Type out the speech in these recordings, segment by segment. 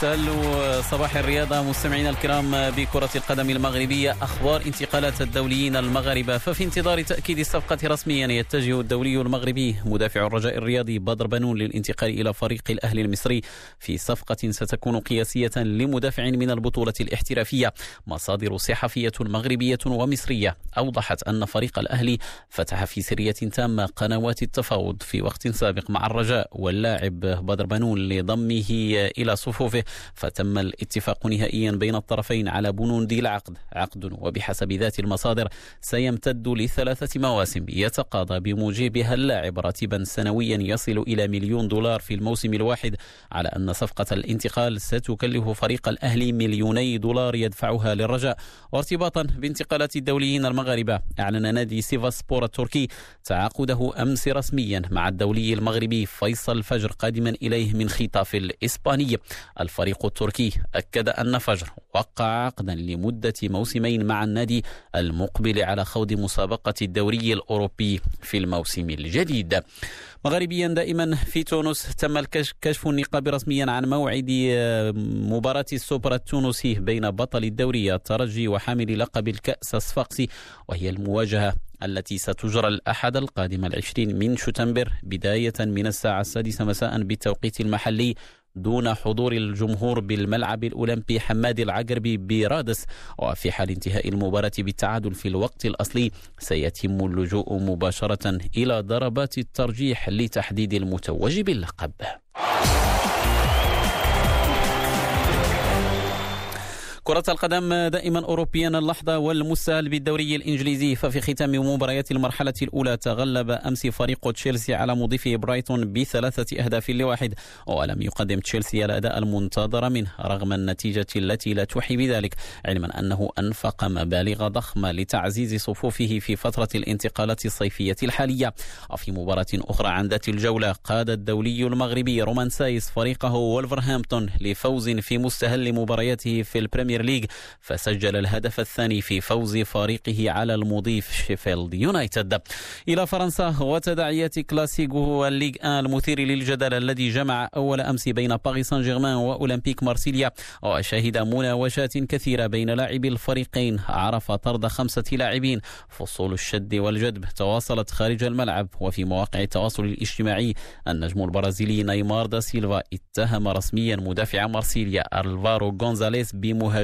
سالوا صباح الرياضة. مستمعينا الكرام بكرة القدم المغربية أخبار انتقالات الدوليين المغاربة. ففي انتظار تأكيد الصفقة رسميا يتجه الدولي المغربي مدافع الرجاء الرياضي بدر بنون للانتقال إلى فريق الأهلي المصري. في صفقة ستكون قياسية لمدافع من البطولة الاحترافية. مصادر صحفية مغربية ومصرية أوضحت أن فريق الأهلي فتح في سرية تامة قنوات التفاوض في وقت سابق مع الرجاء واللاعب بدر بنون لضمه إلى صفوفه. فتم الاتفاق نهائيا بين الطرفين على بنود العقد. عقد وبحسب ذات المصادر سيمتد لثلاثة مواسم يتقاضى بموجبها اللاعب راتبا سنويا يصل إلى مليون دولار في الموسم الواحد على أن صفقة الانتقال ستكلف فريق الأهلي مليوني دولار يدفعها للرجاء. وارتباطا بانتقالات الدوليين المغاربة أعلن نادي سيفاسبور التركي تعاقده أمس رسميا مع الدولي المغربي فيصل فجر قادما إليه من خيتافي الإسباني. الفريق التركي أكد أن فجر وقع عقدا لمدة موسمين مع النادي المقبل على خوض مسابقة الدوري الأوروبي في الموسم الجديد. مغربيا دائما في تونس تم كشف النقاب رسميا عن موعد مباراة السوبر التونسي بين بطل الدوري الترجي وحامل لقب الكأس الصفاقسي وهي المواجهة التي ستجرى الأحد القادم العشرين من شتنبر بداية من الساعة السادسة مساء بالتوقيت المحلي. دون حضور الجمهور بالملعب الأولمبي حماد العقربي برادس وفي حال انتهاء المباراة بالتعادل في الوقت الأصلي سيتم اللجوء مباشرة إلى ضربات الترجيح لتحديد المتوج باللقب. كرة القدم دائما أوروبيا اللحظة والمسهل بالدوري الإنجليزي. ففي ختام مباريات المرحلة الأولى تغلب أمس فريق تشيلسي على مضيفه برايتون بثلاثة أهداف لواحد. ولم يقدم تشيلسي الأداء المنتظر منه رغم النتيجة التي لا توحي بذلك علما أنه أنفق مبالغ ضخمة لتعزيز صفوفه في فترة الانتقالات الصيفية الحالية. وفي مباراة أخرى عن ذات الجولة قاد الدولي المغربي رومان سايس فريقه وولفرهامبتون لفوز في مستهل مبارياته في البريمير ليج فسجل الهدف الثاني في فوز فريقه على المضيف شيفيلد يونايتد إلى فرنسا وتداعيات كلاسيكو الليغ آن المثير للجدل الذي جمع أول أمس بين باريس سان جيرمان وأولمبيك مارسيليا. وشهد مناوشات كثيرة بين لاعبي الفريقين. عرف طرد خمسة لاعبين. فصول الشد والجذب. تواصلت خارج الملعب. وفي مواقع التواصل الاجتماعي النجم البرازيلي نيمار دا سيلفا اتهم رسميا مدافع مارسيليا ألفارو غونزاليس بمهاجمة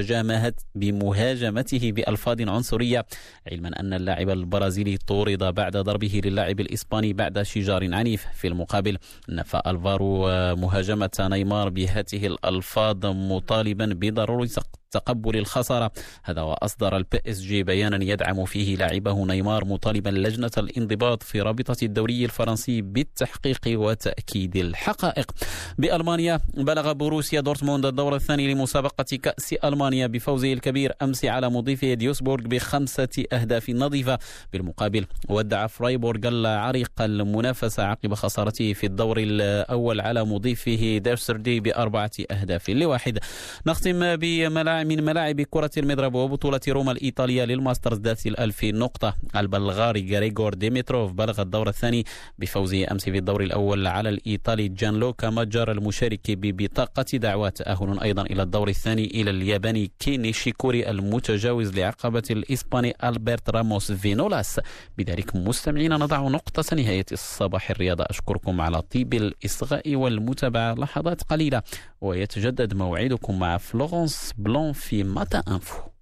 بمهاجمته بألفاظ عنصرية علما أن اللاعب البرازيلي طرد بعد ضربه للاعب الإسباني بعد شجار عنيف. في المقابل نفى ألفارو مهاجمة نيمار بهذه الألفاظ مطالبا بضرورة تقبل الخسارة. هذا وأصدر ال PSG بيانا يدعم فيه لاعبه نيمار مطالبا لجنة الانضباط في رابطة الدوري الفرنسي بالتحقيق وتأكيد الحقائق. بألمانيا بلغ بوروسيا دورتموند الدور الثاني لمسابقة كأس ألمانيا بفوزه الكبير أمس على مضيفه ديوسبورغ بخمسة أهداف نظيفة. بالمقابل ودع فرايبورغ العريق المنافسة عقب خسارته في الدور الأول على مضيفه ديرسردي بأربعة أهداف لواحد. نختم بملاعب من ملاعب كرة المضرب وبطولة روما الإيطالية للماسترز ذات الألف نقطة. البلغاري غريغور ديمتروف بلغ الدور الثاني بفوزه أمس في الدور الأول على الإيطالي جيان لوكا ماجر المشارك ببطاقة دعوة تأهل أيضا إلى الدور الثاني إلى الياباني كي نيشيكوري المتجاوز لعقبة الإسباني ألبرت راموس فينولاس. بذلك مستمعين نضع نقطة نهاية الصباح الرياضة. أشكركم على طيب الإصغاء والمتابعة. لحظات قليلة ويتجدد موعدكم مع فلورنس بلون في ماتا انفو